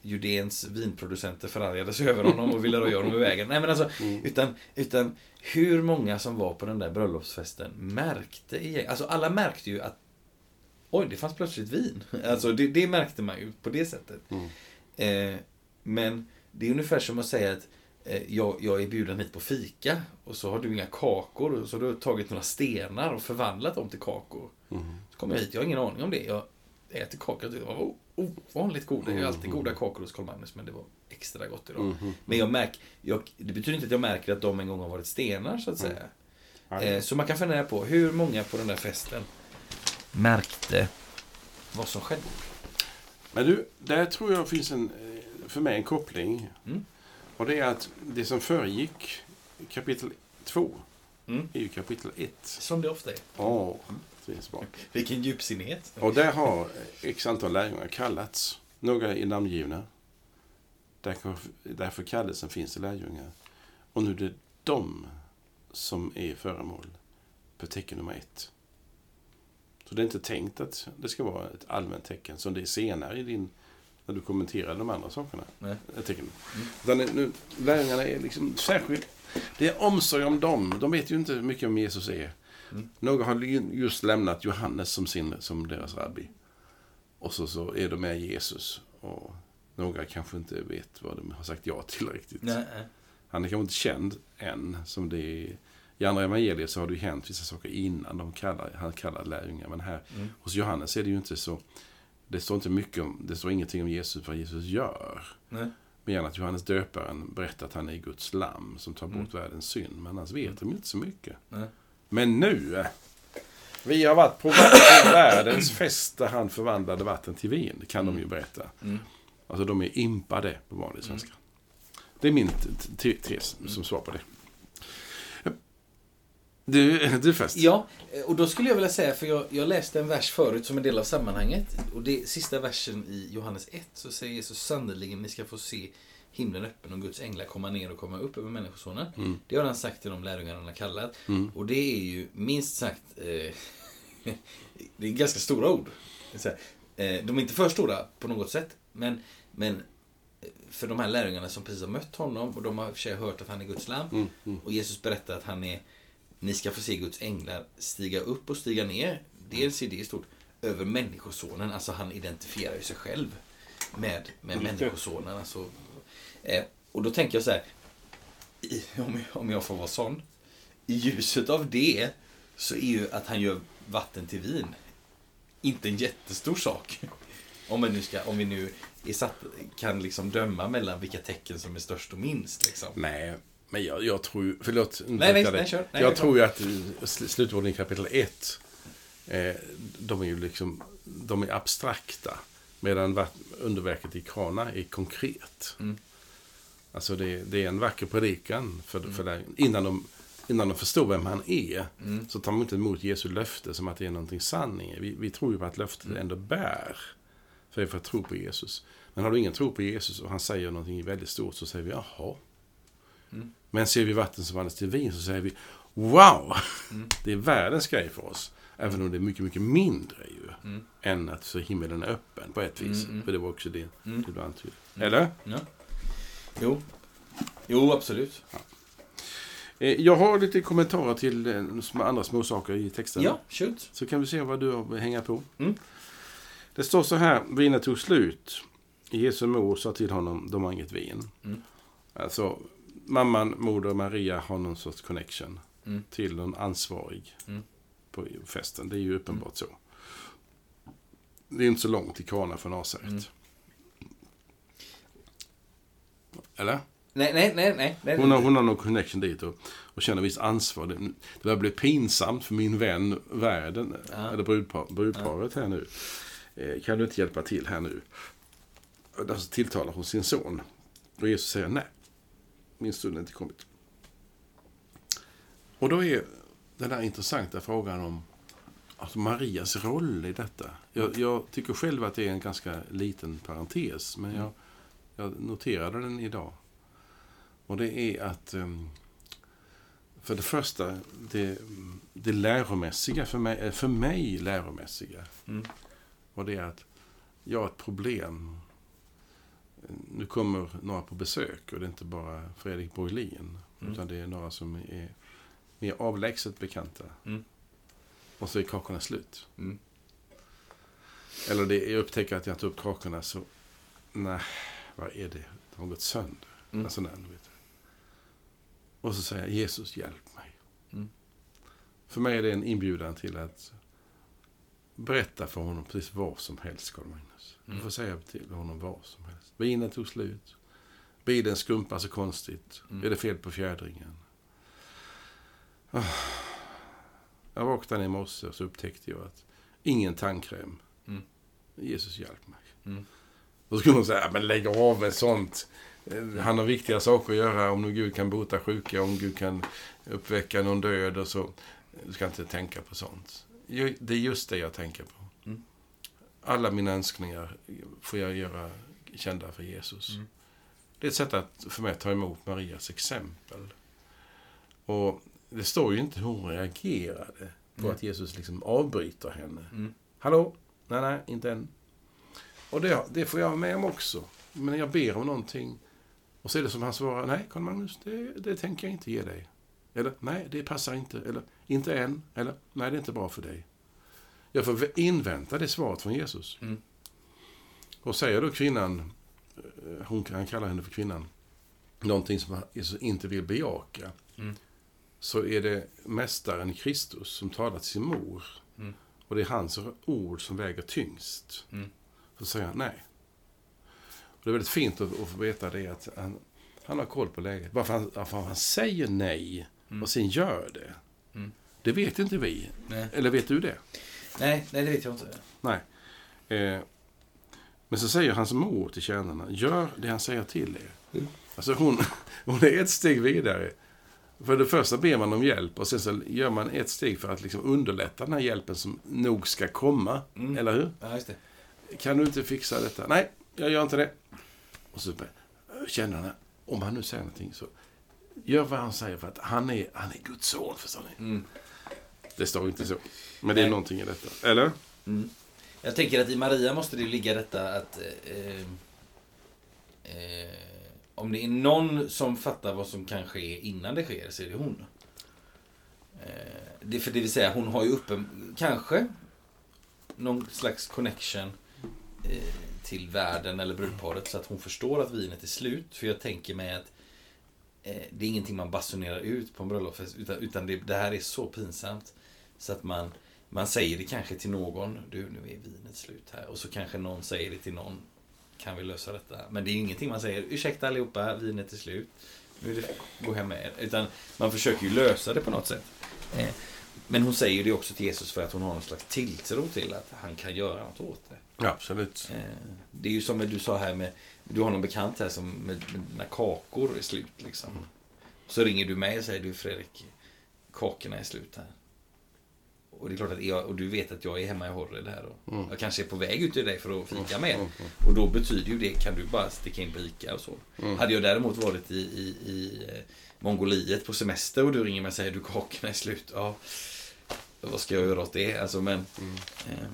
Speaker 2: Judens vinproducenter förargade sig över honom och ville röja honom ur vägen. Nej men alltså,
Speaker 1: Mm.
Speaker 2: utan, utan hur många som var på den där bröllopsfesten märkte igen, Alltså alla märkte ju att Oj, det fanns plötsligt vin. Alltså det, det märkte man ju på det sättet.
Speaker 1: Mm.
Speaker 2: Eh, men det är ungefär som att säga att jag, jag är bjuden hit på fika och så har du inga kakor och så har du tagit några stenar och förvandlat dem till kakor.
Speaker 1: Mm.
Speaker 2: Så kommer jag hit, jag har ingen aning om det. Jag äter kakor och det var ovanligt goda. Det är ju alltid
Speaker 1: Mm.
Speaker 2: goda kakor hos Carl Magnus men det var extra gott idag.
Speaker 1: Mhm.
Speaker 2: Men jag märk, jag, det betyder inte att jag märker att de en gång har varit stenar så att
Speaker 1: Mm.
Speaker 2: säga. Eh, så man kan fundera på hur många på den där festen märkte vad som skedde.
Speaker 1: Men du, där tror jag finns en, eh, för mig en koppling.
Speaker 2: Mm.
Speaker 1: Och det är att det som föregick kapitel 2
Speaker 2: Mm.
Speaker 1: är ju kapitel 1.
Speaker 2: Som det ofta är.
Speaker 1: Ja, är bra.
Speaker 2: Vilken djupsinnighet.
Speaker 1: Och där har x antal lärjungar kallats. Några är namngivna. Därför, därför kallelsen finns till lärjungar. Och nu är det de som är föremål för tecken nummer ett. Så det är inte tänkt att det ska vara ett allmänt tecken som det är senare i din, när du kommenterar de andra sakerna.
Speaker 2: Nej.
Speaker 1: Ett tecken.
Speaker 2: Mm.
Speaker 1: Utan nu, lärjungarna är liksom särskilt, det är omsorg om dem. De vet ju inte hur mycket om Jesus är.
Speaker 2: Mm.
Speaker 1: Några har ju just lämnat Johannes som, sin, som deras rabbi. Och så, så är de med Jesus. Och några kanske inte vet vad de har sagt ja till riktigt.
Speaker 2: Nej, nej.
Speaker 1: Han är kanske inte känd än. Som det är. I andra evangelier så har det ju hänt vissa saker innan de kallar, han kallar lärjungar. Men här
Speaker 2: Mm.
Speaker 1: hos Johannes är det ju inte så. Det står inte mycket om, det står ingenting om Jesus, vad Jesus gör.
Speaker 2: Nej.
Speaker 1: Mer än att Johannes döparen berättar att han är Guds lamm som tar bort världens synd. Men annars vet de inte så mycket.
Speaker 2: Nej.
Speaker 1: Men nu! Vi har varit på världens fest där han förvandlade vatten till vin. Det kan de ju berätta.
Speaker 2: Mm.
Speaker 1: Alltså de är impade på vanlig svenska. Det är min tes som svar på det. Du, du först.
Speaker 2: Ja, och då skulle jag vilja säga, för jag, jag läste en vers förut som en del av sammanhanget. Och det sista versen i Johannes 1 så säger Jesus sannerligen ni ska få se himlen öppen och Guds änglar komma ner och komma upp över Människosonen.
Speaker 1: Mm.
Speaker 2: Det har han sagt till de lärjungarna han har kallat.
Speaker 1: Mm.
Speaker 2: Och det är ju minst sagt, eh, det är ganska stora ord. Här, eh, de är inte för stora på något sätt, men, men eh, för de här lärjungarna som precis har mött honom och de har för sig hört att han är Guds lam.
Speaker 1: Mm, mm.
Speaker 2: Och Jesus berättar att han är Ni ska få se Guds änglar stiga upp och stiga ner. Dels är det stort över Människosonen. Alltså han identifierar ju sig själv med, med. Människosonen. Alltså, eh, och då tänker jag så här. I, om, jag, om jag får vara sån. I ljuset av det så är ju att han gör vatten till vin inte en jättestor sak. Om, man nu ska, om vi nu satt, kan liksom döma mellan vilka tecken som är störst och minst. Liksom.
Speaker 1: Nej, men jag, jag tror ju... Förlåt.
Speaker 2: Nej, nej, nej, kör. Nej,
Speaker 1: jag tror ju att slutorden i kapitel 1, eh, de är ju liksom... De är abstrakta. Medan underverket i Kana är konkret.
Speaker 2: Mm.
Speaker 1: Alltså det, det är en vacker predikan. För, för det, innan, de, innan de förstår vem han är,
Speaker 2: Mm.
Speaker 1: så tar de inte emot Jesu löfte som att det är någonting sanning. Vi, vi tror ju på att löftet
Speaker 2: Mm.
Speaker 1: ändå bär. För för att tro på Jesus. Men har du ingen tro på Jesus och han säger någonting väldigt stort så säger vi jaha.
Speaker 2: Mm.
Speaker 1: Men ser vi vatten som vandras till vin så säger vi wow!
Speaker 2: Mm.
Speaker 1: Det är världens grej för oss. Även om det är mycket, mycket mindre ju.
Speaker 2: Mm.
Speaker 1: Än att så himlen är öppen på ett vis.
Speaker 2: Mm, mm.
Speaker 1: För det var också det
Speaker 2: Mm.
Speaker 1: du antydde. Eller?
Speaker 2: Ja. Jo. Jo, absolut.
Speaker 1: Eh, Jag har lite kommentarer till eh, andra små saker i texten.
Speaker 2: Ja, shoot.
Speaker 1: Så kan vi se vad du har hänga på.
Speaker 2: Mm.
Speaker 1: Det står så här, vinet tog slut. Jesu mor sa till honom, de har inget vin.
Speaker 2: Mm.
Speaker 1: Alltså, mamman, moder Maria har någon sorts connection
Speaker 2: Mm.
Speaker 1: till någon ansvarig
Speaker 2: Mm.
Speaker 1: på festen. Det är ju uppenbart så. Det är inte så långt till Kana från Nasaret.
Speaker 2: Mm.
Speaker 1: Eller?
Speaker 2: Nej, nej, nej, nej. nej
Speaker 1: Hon har, hon har någon connection dit och, och känner visst ansvar. Det, det börjar bli pinsamt för min vän världen,
Speaker 2: Ja.
Speaker 1: eller brudpar, brudparet här nu. Eh, kan du inte hjälpa till här nu? Och där så tilltalar hon sin son. Och Jesus säger nej, min stund inte kommit. Och då är den där intressanta frågan om alltså Marias roll i detta. Jag, jag tycker själv att det är en ganska liten parentes, men jag, jag noterade den idag. Och det är att ehm, för det första, det, det läromässiga för mig, för mig läromässiga.
Speaker 2: Mm.
Speaker 1: Och det är att jag har ett problem. Nu kommer några på besök och det är inte bara Fredrik Borglin.
Speaker 2: Mm.
Speaker 1: Utan det är några som är mer avlägset bekanta.
Speaker 2: Mm.
Speaker 1: Och så är kakorna slut.
Speaker 2: Mm.
Speaker 1: Eller det, jag upptäcker att jag tar upp kakorna så, nej, vad är det? De har gått sönder.
Speaker 2: Mm.
Speaker 1: Alltså, nej, vet. Och så säger jag, Jesus hjälp mig.
Speaker 2: Mm.
Speaker 1: För mig är det en inbjudan till att berätta för honom precis vad som helst, Carl Magnus. Du
Speaker 2: Mm.
Speaker 1: får säga till honom vad som helst. Vinet tog slut. Bilen skrumpar så konstigt.
Speaker 2: Mm.
Speaker 1: Är det fel på fjädringen? Ah. Jag vaknade i morse och så upptäckte jag att ingen tandkräm.
Speaker 2: Mm.
Speaker 1: Jesus hjälp mig.
Speaker 2: Mm.
Speaker 1: Då skulle hon säga, men lägg av med sånt. Eh, Han har viktiga saker att göra. Om nu Gud kan bota sjuka, om Gud kan uppväcka någon död och så. Du ska inte tänka på sånt. Det är just det jag tänker på.
Speaker 2: Mm.
Speaker 1: Alla mina önskningar får jag göra kända för Jesus.
Speaker 2: Mm.
Speaker 1: Det är ett sätt att, för mig att ta emot Marias exempel. Och det står ju inte hur hon reagerade. på
Speaker 2: Mm.
Speaker 1: att Jesus liksom avbryter henne.
Speaker 2: Mm.
Speaker 1: Hallå? Nej, nej, inte än. Och det, det får jag vara med om också. Men jag ber om någonting och så är det som han svarar, nej Karl Magnus, det, det tänker jag inte ge dig. Eller, nej, det passar inte. Eller, inte än. Eller, nej, det är inte bra för dig. Jag får invänta det svaret från Jesus.
Speaker 2: Mm.
Speaker 1: Och säger då kvinnan, eh, hon, han kallar henne för kvinnan, någonting som Jesus inte vill bejaka.
Speaker 2: Mm.
Speaker 1: Så är det Mästaren Kristus som talar till sin mor.
Speaker 2: Mm.
Speaker 1: Och det är hans ord som väger tyngst.
Speaker 2: Mm.
Speaker 1: Så säger han nej. Och det är väldigt fint att, att få veta det att han, han har koll på läget. Varför han, varför han säger nej
Speaker 2: Mm.
Speaker 1: och sen gör det.
Speaker 2: Mm.
Speaker 1: Det vet inte vi.
Speaker 2: Nej.
Speaker 1: Eller vet du det?
Speaker 2: Nej, nej, det vet jag inte.
Speaker 1: Nej. Eh, men så säger hans mor till tjänarna, gör det han säger till er.
Speaker 2: Mm.
Speaker 1: Alltså hon, hon är ett steg vidare. För det första ber man om hjälp och sen så gör man ett steg för att liksom underlätta den här hjälpen som nog ska komma.
Speaker 2: Mm.
Speaker 1: Eller hur?
Speaker 2: Ja, just det.
Speaker 1: Kan du inte fixa detta? Nej, jag gör inte det. Och så känner han, om han nu säger någonting så gör vad han säger för att han är, han är Guds son, förstår ni?
Speaker 2: Mm.
Speaker 1: Det står inte så. Men det är
Speaker 2: Nej.
Speaker 1: någonting i detta. Eller?
Speaker 2: Mm. Jag tänker att i Maria måste det ligga detta att eh, eh, om det är någon som fattar vad som kan ske innan det sker så är det hon. Eh, det, för det vill säga hon har ju uppe, kanske någon slags connection eh, till världen eller brudparet så att hon förstår att vinet är slut. För jag tänker mig att eh, det är ingenting man basunerar ut på en bröllopsfest utan, utan det, det här är så pinsamt så att man man säger det kanske till någon. Du, nu är vinet slut här. Och så kanske någon säger det till någon. Kan vi lösa detta? Men det är ingenting man säger. Ursäkta allihopa, vinet är slut. Nu är det gå hem med er. Utan man försöker ju lösa det på något sätt. Eh, Men hon säger det också till Jesus för att hon har någon slags tilltro till att han kan göra något åt det.
Speaker 1: Ja, absolut.
Speaker 2: Eh, Det är ju som du sa här med, du har någon bekant här som med, med när kakor är slut liksom. Så ringer du mig och säger du Fredrik, kakorna är slut här. Och det är klart att jag, och du vet att jag är hemma i Horred här och
Speaker 1: Mm.
Speaker 2: jag kanske är på väg ut till dig för att fika med.
Speaker 1: Mm,
Speaker 2: Och då betyder ju det, kan du bara sticka in på Ica och så.
Speaker 1: Mm.
Speaker 2: Hade jag däremot varit i, i, i eh, Mongoliet på semester och du ringer mig och säger du kakorna är slut. Ja, vad ska jag göra åt det? Alltså men...
Speaker 1: Mm.
Speaker 2: Eh,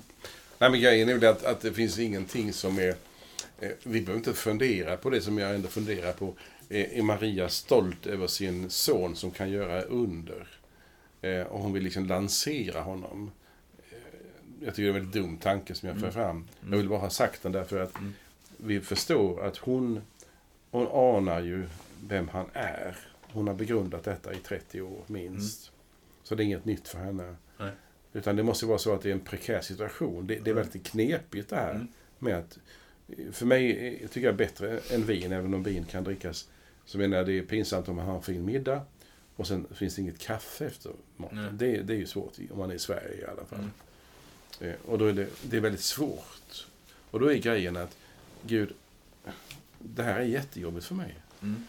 Speaker 1: Nej, men grejen är väl att, att det finns ingenting som är... Eh, vi behöver inte fundera på det som jag ändå funderar på. Eh, är Maria stolt över sin son som kan göra under? Eh, och hon vill liksom lansera honom. Eh, jag tycker det är en väldigt dum tanke som jag för fram. Jag vill bara ha sagt den därför att
Speaker 2: Mm.
Speaker 1: vi förstår att hon, hon anar ju vem han är. Hon har begrundat detta i 30 år minst. Så det är inget nytt för henne.
Speaker 2: Nej.
Speaker 1: Utan det måste vara så att det är en prekär situation. Det, det är väldigt knepigt det här.
Speaker 2: Mm.
Speaker 1: Med att, för mig eh, tycker jag bättre än vin, även om vin kan drickas. Så menar jag det är pinsamt om man har en fin middag och sen finns det inget kaffe efter maten. Det, det är ju svårt om man är i Sverige i alla fall.
Speaker 2: Mm.
Speaker 1: Eh, Och då är det, det är väldigt svårt. Och då är grejen att Gud, det här är jättejobbigt för mig.
Speaker 2: mm.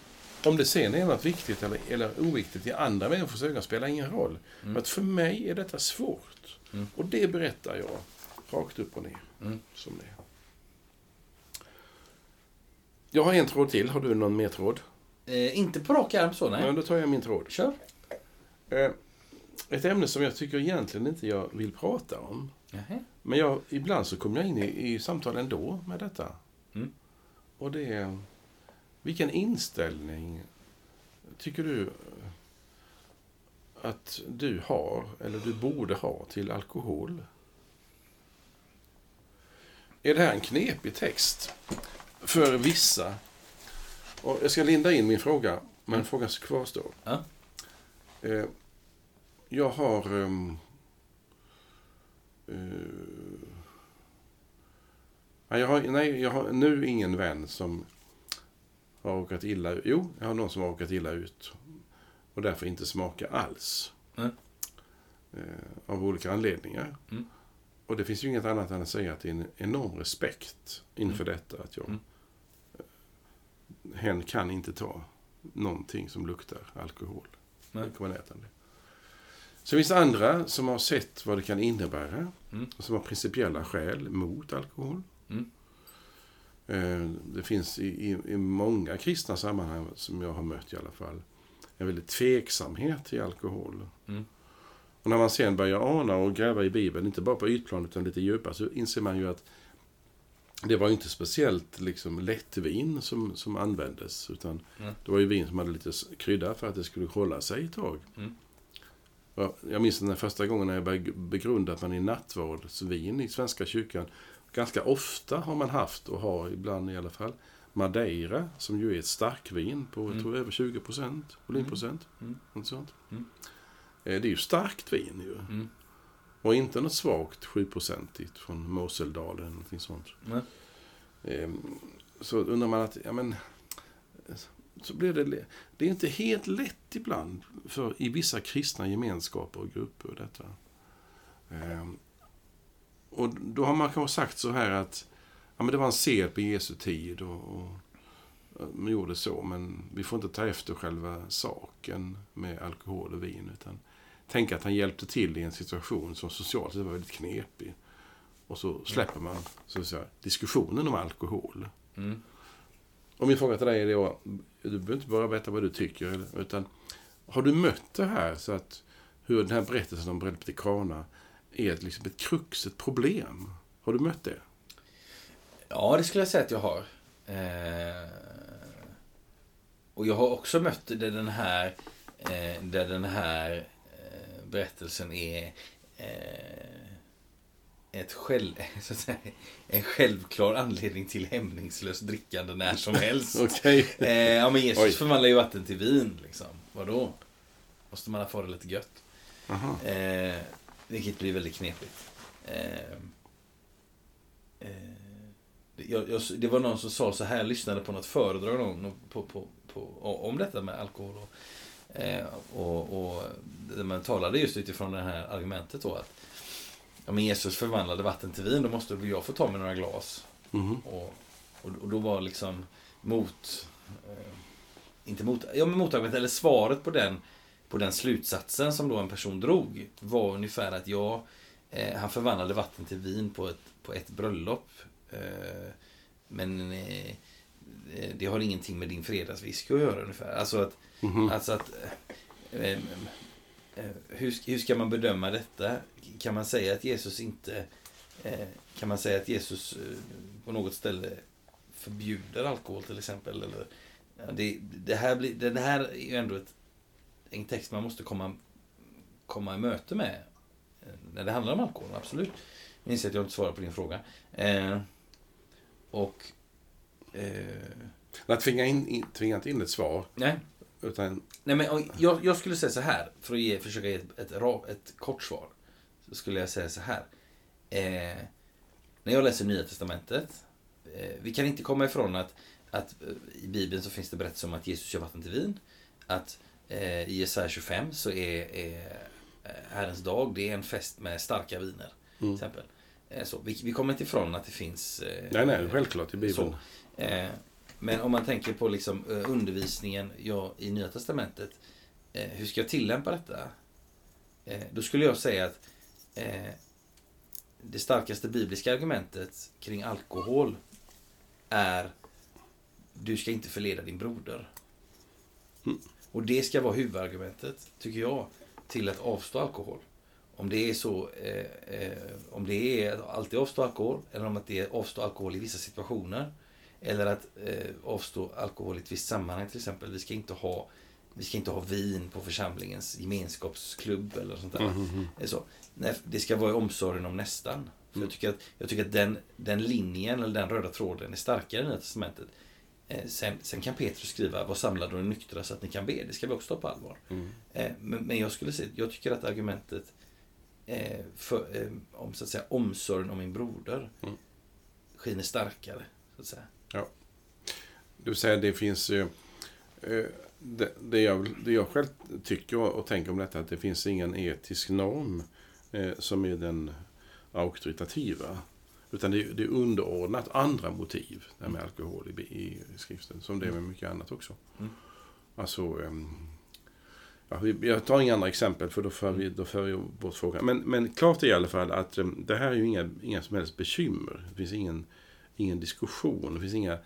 Speaker 1: Om det sen är något viktigt eller, eller oviktigt i andra människors ögon spelar ingen roll.
Speaker 2: Mm.
Speaker 1: Men att för mig är detta svårt.
Speaker 2: Mm.
Speaker 1: Och det berättar jag rakt upp och ner.
Speaker 2: Mm.
Speaker 1: Som det är. Jag har en tråd till. Har du någon mer tråd?
Speaker 2: Eh, inte på rak arm så, nej.
Speaker 1: Ja, då tar jag min tråd.
Speaker 2: Kör.
Speaker 1: Eh, Ett ämne som jag tycker egentligen inte jag vill prata om.
Speaker 2: Jaha.
Speaker 1: Men jag, ibland så kommer jag in i, i samtal ändå med detta.
Speaker 2: Mm.
Speaker 1: Och det är... Vilken inställning tycker du eh, att du har, eller du borde ha, till alkohol? Är det här en knepig text? För vissa. Och jag ska linda in min fråga, men frågan kvarstår.
Speaker 2: Ja.
Speaker 1: Eh, jag har... nej, jag har, nej, jag har nu ingen vän som har råkat illa ut. Jo, jag har någon som har råkat illa ut. Och därför inte smakar alls.
Speaker 2: Mm.
Speaker 1: Eh, av olika anledningar.
Speaker 2: Mm.
Speaker 1: Och det finns ju inget annat än att säga att det är en enorm respekt inför detta. Att jag,
Speaker 2: Mm.
Speaker 1: Hen kan inte ta någonting som luktar alkohol.
Speaker 2: Nej.
Speaker 1: Kommer det. Så finns det andra som har sett vad det kan innebära.
Speaker 2: Mm.
Speaker 1: Och som har principiella skäl mot alkohol.
Speaker 2: Mm.
Speaker 1: Eh, Det finns i, i, i många kristna sammanhang som jag har mött i alla fall en väldigt tveksamhet till alkohol.
Speaker 2: Mm.
Speaker 1: Och när man sen börjar ana och gräva i Bibeln, inte bara på ytplan utan lite djupare, så inser man ju att det var inte speciellt liksom, lättvin som, som användes. Utan
Speaker 2: Mm.
Speaker 1: det var ju vin som hade lite krydda för att det skulle hålla sig ett tag.
Speaker 2: Mm.
Speaker 1: Jag minns den första gången när jag började begrunda att man i nattvardsvin i Svenska kyrkan ganska ofta har man haft, och har ibland i alla fall, Madeira som ju är ett starkvin på
Speaker 2: Mm.
Speaker 1: jag tror, över 20 procent volymprocent.
Speaker 2: Mm.
Speaker 1: Något sånt.
Speaker 2: Mm.
Speaker 1: Eh, Det är ju starkt vin ju. Och inte något svagt 7-procentigt från Moseldalen eller någonting sånt.
Speaker 2: Nej.
Speaker 1: Ehm, Så undrar man att, ja men... Så blir det, det är inte helt lätt ibland för i vissa kristna gemenskaper och grupper detta. Ehm, Och då har man kanske sagt så här att ja, men det var en sed på Jesu tid och, och man gjorde så, men vi får inte ta efter själva saken med alkohol och vin. Utan tänk att han hjälpte till i en situation som socialt sett var väldigt knepig. Och så släpper man så att säga, diskussionen om alkohol.
Speaker 2: Mm.
Speaker 1: Och min fråga till dig är då, du behöver inte bara berätta vad du tycker, utan har du mött det här så att hur den här berättelsen om bröllopet i Kana är ett, liksom ett krux, ett problem? Har du mött det?
Speaker 2: Ja, det skulle jag säga att jag har. Eh, och jag har också mött där den här, eh, där den här berättelsen är eh, ett själv, så att säga, en självklar anledning till hämningslöst drickande när som helst.
Speaker 1: Okej.
Speaker 2: eh, ja, men Jesus
Speaker 1: Oj.
Speaker 2: förvandlar ju vatten till vin. Liksom. Vadå? Måste man få det lite gött.
Speaker 1: Aha.
Speaker 2: Eh, vilket blir väldigt knepigt. Eh, eh, det- jag, jag, det var någon som sa så här, lyssnade på något föredrag någon, på, på, på, om detta med alkohol. Och, eh, och, och man talade just utifrån det här argumentet då att ja, men Jesus förvandlade vatten till vin, då måste väl jag få ta mig några glas.
Speaker 1: Mhm.
Speaker 2: Och, och, och då var liksom mot... Eh, inte mot... Ja, men motargumentet, eller svaret på den, på den slutsatsen som då en person drog var ungefär att ja, eh, han förvandlade vatten till vin på ett, på ett bröllop. Eh, men eh, det har ingenting med din fredagswhisky att göra ungefär. Alltså att...
Speaker 1: Mhm.
Speaker 2: Alltså att eh, eh, eh, hur, hur ska man bedöma detta? Kan man säga att Jesus inte... Eh, kan man säga att Jesus på något ställe förbjuder alkohol till exempel? Eller, ja, det, det, här blir, det här är ju ändå ett, en text man måste komma, komma i möte med när det handlar om alkohol, absolut. Jag inser att jag inte svarar på din fråga. Eh, och... Eh,
Speaker 1: Jag tvingar, in, in, tvingar inte in ett svar,
Speaker 2: nej,
Speaker 1: utan
Speaker 2: Nej, men jag, jag skulle säga så här, för att ge, försöka ge ett, ett, ett kort svar. Så skulle jag säga så här. Eh, när jag läser Nya Testamentet, eh, vi kan inte komma ifrån att, att eh, i Bibeln så finns det berättelser om att Jesus gör vatten till vin. Att eh, i Jesaja 25 så är, är eh, Herrens dag, det är en fest med starka viner.
Speaker 1: Mm.
Speaker 2: exempel. Eh, så, vi, vi kommer inte ifrån att det finns...
Speaker 1: Nej, nej, självklart i Bibeln.
Speaker 2: så. Men om man tänker på liksom, eh, undervisningen ja, i Nya Testamentet. Eh, hur ska jag tillämpa detta? Eh, då skulle jag säga att eh, det starkaste bibliska argumentet kring alkohol är du ska inte förleda din broder.
Speaker 1: Mm.
Speaker 2: Och det ska vara huvudargumentet, tycker jag, till att avstå alkohol. Om det är så, eh, eh, om det är alltid avstå alkohol, eller om att det är avstå alkohol i vissa situationer. Eller att eh, avstå alkohol i ett visst sammanhang till exempel. Vi ska inte ha, vi ska inte ha vin på församlingens gemenskapsklubb eller sånt där.
Speaker 1: Mhm, mhm.
Speaker 2: Det, är så. Nej, det ska vara i omsorgen om nästan. För
Speaker 1: Mm.
Speaker 2: jag tycker att, jag tycker att den, den linjen, eller den röda tråden, är starkare i Nya Testamentet. Eh, sen, sen kan Petrus skriva Var samlade och nyktra så att ni kan be. Det ska vi också ta på allvar.
Speaker 1: Mm.
Speaker 2: Eh, men, men jag skulle säga, jag tycker att argumentet eh, för, eh, om så att säga omsorgen om min broder
Speaker 1: Mm.
Speaker 2: skiner starkare. Så att säga.
Speaker 1: Det vill säga, det finns ju... eh, Det, det, jag, det jag själv tycker och tänker om detta, att det finns ingen etisk norm eh, som är den auktoritativa. Utan det, det är underordnat andra motiv, det här med alkohol i, i skriften, som det är med mycket annat också.
Speaker 2: Mm.
Speaker 1: Alltså... ehm, Ja, jag tar inga andra exempel för då för vi, då för vi bort frågan. Men, men klart är i alla fall att em, det här är ju inga, inga som helst bekymmer. Det finns ingen, ingen diskussion. Det finns inga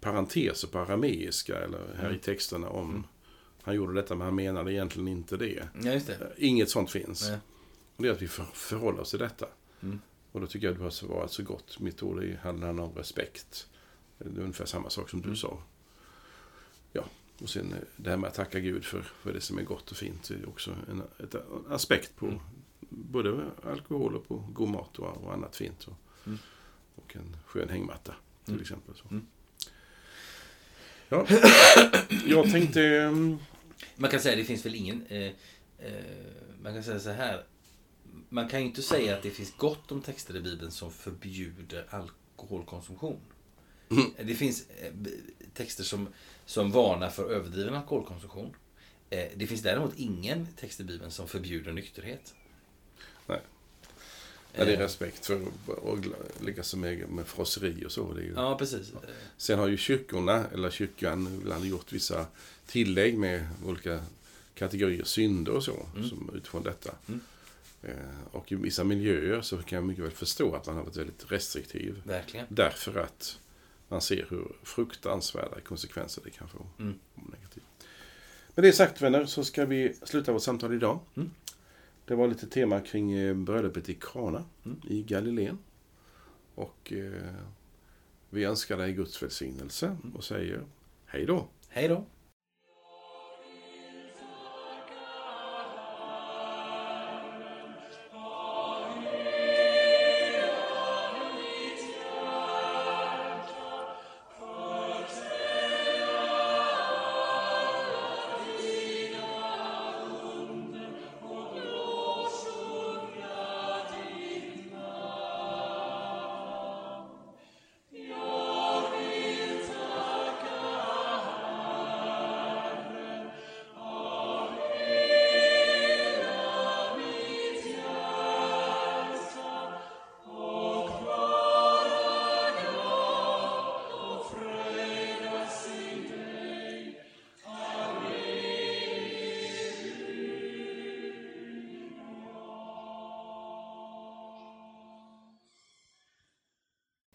Speaker 1: parenteser på arameiska eller här
Speaker 2: Mm.
Speaker 1: i texterna om
Speaker 2: Mm.
Speaker 1: han gjorde detta men han menade egentligen inte det.
Speaker 2: Ja, det.
Speaker 1: Inget sånt finns.
Speaker 2: Nej.
Speaker 1: Och det är att vi för, förhåller oss till detta.
Speaker 2: Mm.
Speaker 1: Och då tycker jag att det har varit så gott. Mitt ord handlar om respekt. Det är ungefär samma sak som du
Speaker 2: Mm.
Speaker 1: sa. Ja, och sen eh, det här med att tacka Gud för, för det som är gott och fint. Är också en, ett, en aspekt på
Speaker 2: Mm.
Speaker 1: både alkohol och på god mat och, och annat fint. Och,
Speaker 2: Mm.
Speaker 1: Och en skön hängmatta till
Speaker 2: Mm.
Speaker 1: exempel. Så.
Speaker 2: Mm.
Speaker 1: Ja, jag tänkte... mm,
Speaker 2: Man kan säga det finns väl ingen... Eh, eh, man kan säga så här. Man kan ju inte säga att det finns gott om texter i Bibeln som förbjuder alkoholkonsumtion.
Speaker 1: Mm.
Speaker 2: Det finns eh, texter som, som varnar för överdriven alkoholkonsumtion. Eh, det finns däremot ingen text i Bibeln som förbjuder nykterhet.
Speaker 1: Ja, det är
Speaker 2: Eh,
Speaker 1: respekt för och likaså med, med frosseri och så. Ju,
Speaker 2: Ja, precis.
Speaker 1: Sen har ju kyrkorna, eller kyrkan, ibland gjort vissa tillägg med olika kategorier synder och så,
Speaker 2: Mm.
Speaker 1: som utifrån detta.
Speaker 2: Mm.
Speaker 1: Eh, Och i vissa miljöer så kan jag mycket väl förstå att man har varit väldigt restriktiv.
Speaker 2: Verkligen.
Speaker 1: Därför att man ser hur fruktansvärda konsekvenser det kan få.
Speaker 2: Mm.
Speaker 1: Negativt. Med det sagt vänner så ska vi sluta vårt samtal idag.
Speaker 2: Mm.
Speaker 1: Det var lite tema kring eh, bröllopet i Kana
Speaker 2: Mm.
Speaker 1: i Galileen. Och eh, vi önskar dig Guds välsignelse och säger hej då.
Speaker 2: Hej då.